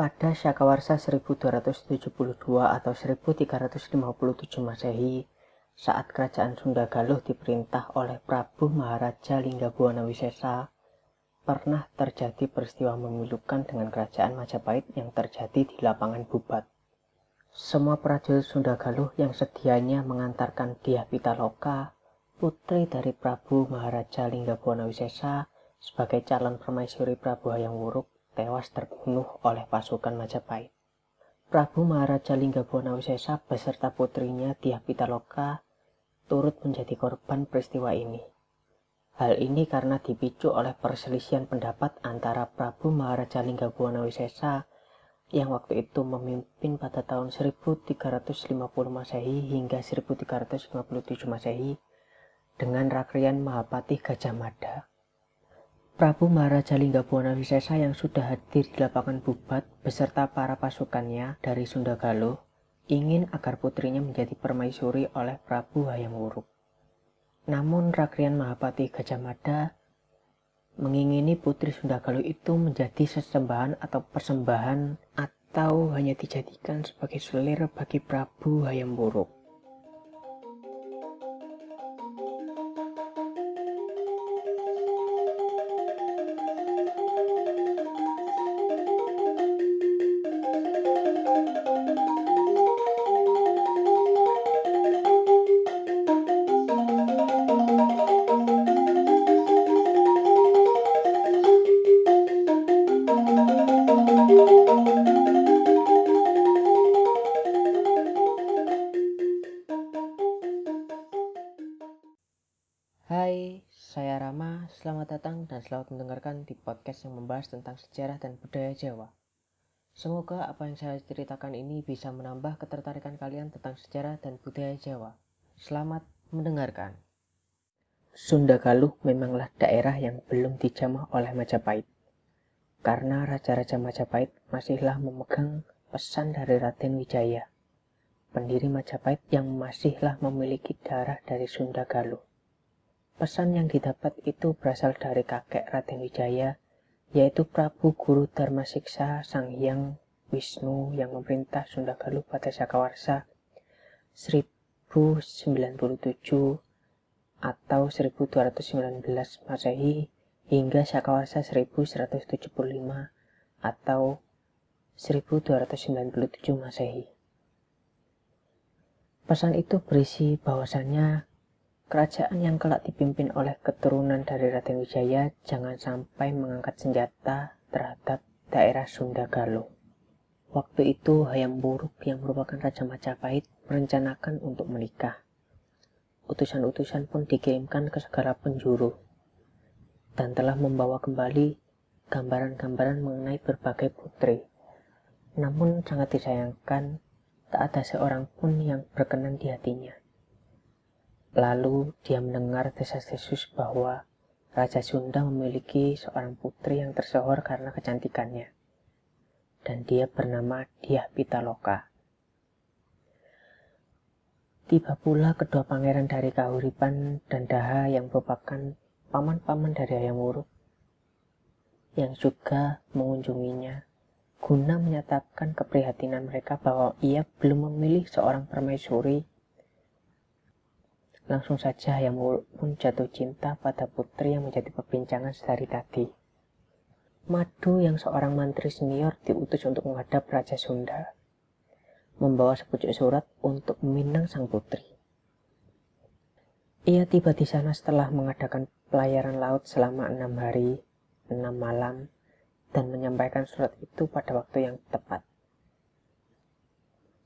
Pada Syakawarsa 1272 atau 1357 Masehi, saat kerajaan Sunda Galuh diperintah oleh Prabu Maharaja Linggabuana Wisesa, pernah terjadi peristiwa memilukan dengan kerajaan Majapahit yang terjadi di lapangan Bubat. Semua prajurit Sunda Galuh yang sedianya mengantarkan Diah Pitaloka, putri dari Prabu Maharaja Linggabuana Wisesa, sebagai calon permaisuri Prabu Hayam Wuruk, tewas terbunuh oleh pasukan Majapahit. Prabu Maharaja Linggabwana Wisesa beserta putrinya Diah Pitaloka turut menjadi korban peristiwa ini. Hal ini karena dipicu oleh perselisihan pendapat antara Prabu Maharaja Linggabwana Wisesa yang waktu itu memimpin pada tahun 1350 Masehi hingga 1357 Masehi dengan Rakrian Mahapati Gajah Mada Prabu Maharaja Linggabwana Wisesa yang sudah hadir di lapangan Bubat beserta para pasukannya dari Sunda Galuh ingin agar putrinya menjadi permaisuri oleh Prabu Hayam Wuruk. Namun Rakrian Mahapati Gajah Mada mengingini putri Sunda Galuh itu menjadi sesembahan atau persembahan atau hanya dijadikan sebagai selir bagi Prabu Hayam Wuruk. Selamat mendengarkan di podcast yang membahas tentang sejarah dan budaya Jawa. Semoga apa yang saya ceritakan ini bisa menambah ketertarikan kalian tentang sejarah dan budaya Jawa. Selamat mendengarkan. Sunda Galuh memanglah daerah yang belum dijamah oleh Majapahit. Karena Raja-Raja Majapahit masihlah memegang pesan dari Raden Wijaya, pendiri Majapahit yang masihlah memiliki darah dari Sunda Galuh. Pesan yang didapat itu berasal dari kakek Raden Wijaya, yaitu Prabu Guru Dharma Siksa Sang Hyang Wisnu yang memerintah Sunda Galuh pada Sakawarsa 1097 atau 1219 Masehi hingga Sakawarsa 1175 atau 1297 Masehi. Pesan itu berisi bahwasannya Kerajaan yang kelak dipimpin oleh keturunan dari Raden Wijaya jangan sampai mengangkat senjata terhadap daerah Sunda Galuh. Waktu itu Hayam Buruk yang merupakan Raja Majapahit merencanakan untuk menikah. Utusan-utusan pun dikirimkan ke segala penjuru dan telah membawa kembali gambaran-gambaran mengenai berbagai putri. Namun sangat disayangkan tak ada seorang pun yang berkenan di hatinya. Lalu dia mendengar desas-desus bahwa Raja Sunda memiliki seorang putri yang tersohor karena kecantikannya. Dan dia bernama Diah Pitaloka. Tiba pula kedua pangeran dari Kahuripan dan Daha yang merupakan paman-paman dari Ayam Wuruk yang juga mengunjunginya guna menyatakan keprihatinan mereka bahwa ia belum memilih seorang permaisuri Langsung saja yang pun jatuh cinta pada putri yang menjadi perbincangan sedari tadi. Madu yang seorang mantri senior diutus untuk menghadap Raja Sunda, membawa sepucuk surat untuk meminang sang putri. Ia tiba di sana setelah mengadakan pelayaran laut selama enam hari, enam malam, dan menyampaikan surat itu pada waktu yang tepat.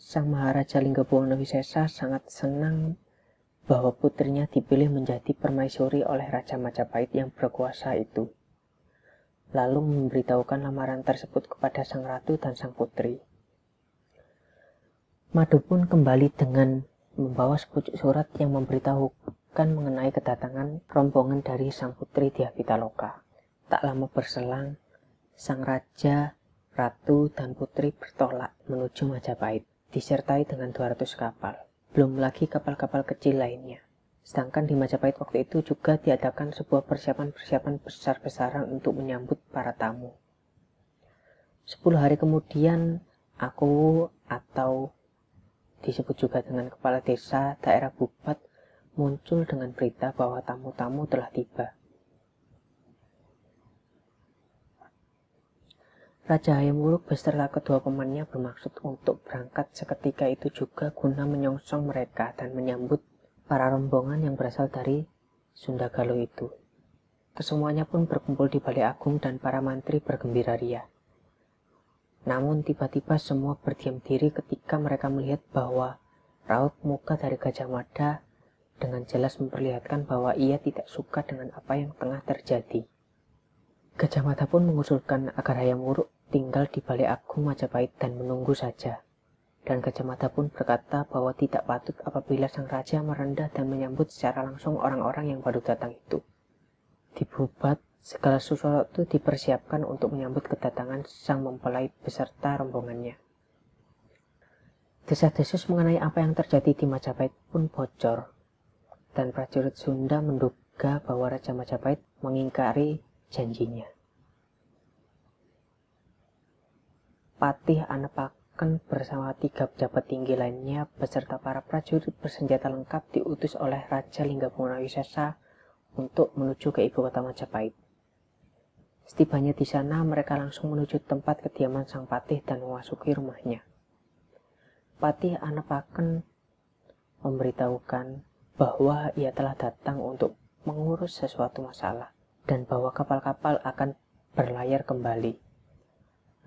Sang Maharaja Linggabwana Wisesa sangat senang bahwa putrinya dipilih menjadi permaisuri oleh Raja Majapahit yang berkuasa itu. Lalu memberitahukan lamaran tersebut kepada sang ratu dan sang putri. Madu pun kembali dengan membawa sepucuk surat yang memberitahukan mengenai kedatangan rombongan dari sang putri Diapitaloka. Tak lama berselang, sang raja, ratu, dan putri bertolak menuju Majapahit, disertai dengan 200 kapal belum lagi kapal-kapal kecil lainnya. Sedangkan di Majapahit waktu itu juga diadakan sebuah persiapan-persiapan besar-besaran untuk menyambut para tamu. Sepuluh hari kemudian, aku atau disebut juga dengan kepala desa daerah Bubat muncul dengan berita bahwa tamu-tamu telah tiba. Raja Hayam Wuruk beserta kedua temannya bermaksud untuk berangkat seketika itu juga guna menyongsong mereka dan menyambut para rombongan yang berasal dari Sunda Galuh itu. Kesemuanya pun berkumpul di Balai Agung dan para mantri bergembira ria. Namun tiba-tiba semua berdiam diri ketika mereka melihat bahwa raut muka dari Gajah Mada dengan jelas memperlihatkan bahwa ia tidak suka dengan apa yang tengah terjadi. Gajah Mada pun mengusulkan agar Hayam Wuruk tinggal di Balai Agung Majapahit dan menunggu saja. Dan Gajah Mada pun berkata bahwa tidak patut apabila sang raja merendah dan menyambut secara langsung orang-orang yang baru datang itu. Di Bubat, segala sesuatu dipersiapkan untuk menyambut kedatangan sang mempelai beserta rombongannya. Desas-desus mengenai apa yang terjadi di Majapahit pun bocor, dan prajurit Sunda menduga bahwa Raja Majapahit mengingkari janjinya. Patih Anepaken bersama tiga pejabat tinggi lainnya beserta para prajurit bersenjata lengkap diutus oleh Raja Linggabunga Wisesa untuk menuju ke ibu kota Majapahit. Setibanya di sana, mereka langsung menuju tempat kediaman sang patih dan memasuki rumahnya. Patih Anepaken memberitahukan bahwa ia telah datang untuk mengurus sesuatu masalah dan bahwa kapal-kapal akan berlayar kembali.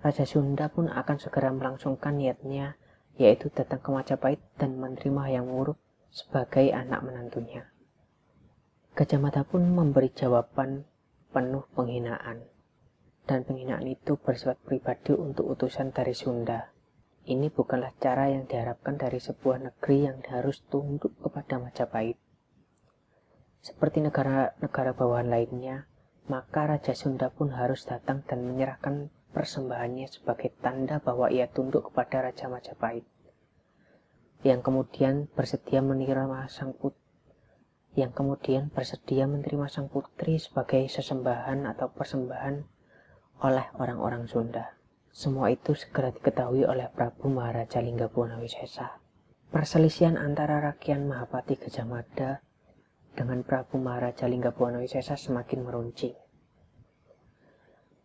Raja Sunda pun akan segera melangsungkan niatnya, yaitu datang ke Majapahit dan menerima yang Wuruk sebagai anak menantunya. Gajah Mada pun memberi jawaban penuh penghinaan, dan penghinaan itu bersifat pribadi untuk utusan dari Sunda. Ini bukanlah cara yang diharapkan dari sebuah negeri yang harus tunduk kepada Majapahit. Seperti negara-negara bawahan lainnya, maka Raja Sunda pun harus datang dan menyerahkan persembahannya sebagai tanda bahwa ia tunduk kepada Raja Majapahit, yang kemudian bersedia menerima sang putri yang kemudian bersedia menerima sang putri sebagai sesembahan atau persembahan oleh orang-orang Sunda. Semua itu segera diketahui oleh Prabu Maharaja Linggabwana Wisesa. Perselisihan antara Rakyat Mahapati Gajah Mada dengan Prabu Maharaja Linggabwana Wisesa semakin meruncing.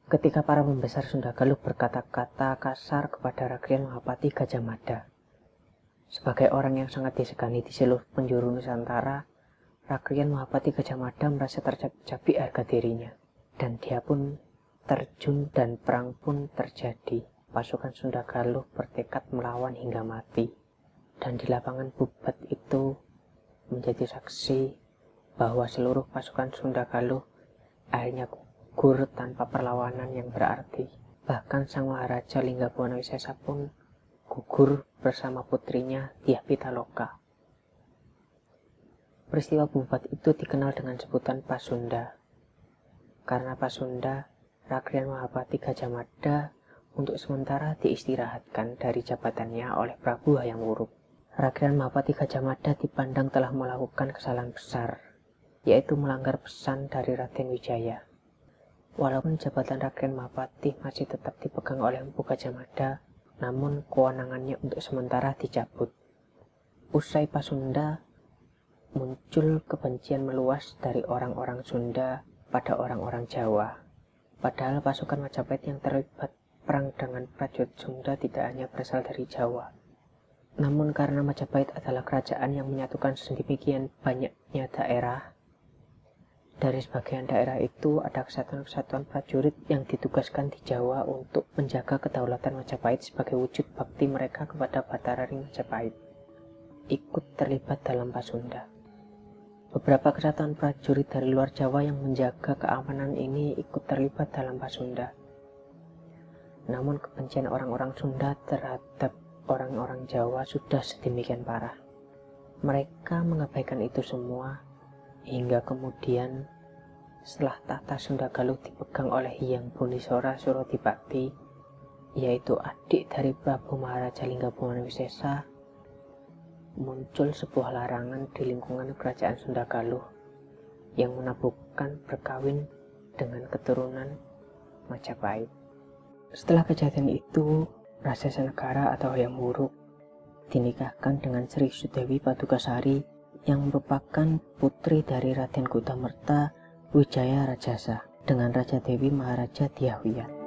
Ketika para pembesar Sunda Galuh berkata-kata kasar kepada Rakyat Mahapati Gajah Mada. Sebagai orang yang sangat disegani di seluruh penjuru Nusantara, Rakyat Mahapati Gajah Mada merasa tercabik harga dirinya. Dan dia pun terjun dan perang pun terjadi. Pasukan Sunda Galuh bertekad melawan hingga mati. Dan di lapangan Bubat itu menjadi saksi bahwa seluruh pasukan Sunda Galuh akhirnya gugur tanpa perlawanan yang berarti. Bahkan Sang Maharaja Linggabwana Wisesa pun gugur bersama putrinya Tiah Pitaloka. Peristiwa bubat itu dikenal dengan sebutan Pasunda. Karena Pasunda, Rakyat Mahapati Gajah Mada untuk sementara diistirahatkan dari jabatannya oleh Prabu Hayam Wuruk. Rakyat Mahapati Gajah Mada dipandang telah melakukan kesalahan besar, yaitu melanggar pesan dari Raden Wijaya. Walaupun jabatan Raden Mahapati masih tetap dipegang oleh Empu Gajah Mada, namun kewenangannya untuk sementara dicabut. Usai Pasunda, muncul kebencian meluas dari orang-orang Sunda pada orang-orang Jawa. Padahal pasukan Majapahit yang terlibat perang dengan prajurit Sunda tidak hanya berasal dari Jawa. Namun karena Majapahit adalah kerajaan yang menyatukan sedemikian banyaknya daerah, dari sebagian daerah itu ada kesatuan-kesatuan prajurit yang ditugaskan di Jawa untuk menjaga kedaulatan Majapahit sebagai wujud bakti mereka kepada Batarari Majapahit. Ikut terlibat dalam Pasunda. Beberapa kesatuan prajurit dari luar Jawa yang menjaga keamanan ini ikut terlibat dalam Pasunda. Namun kebencian orang-orang Sunda terhadap orang-orang Jawa sudah sedemikian parah. Mereka mengabaikan itu semua hingga kemudian setelah tahta Sunda Galuh dipegang oleh Hyang Bunisora Surodipati yaitu adik dari Prabu Maharaja Linggabungan Wisesa muncul sebuah larangan di lingkungan kerajaan Sunda Galuh yang menabuhkan berkawin dengan keturunan Majapahit. Setelah kejadian itu, Raja Senegara atau yang buruk dinikahkan dengan Sri Sudewi Padugasari yang merupakan putri dari Raden Merta Wijaya Rajasa dengan Raja Dewi Maharaja Diyahwiyat.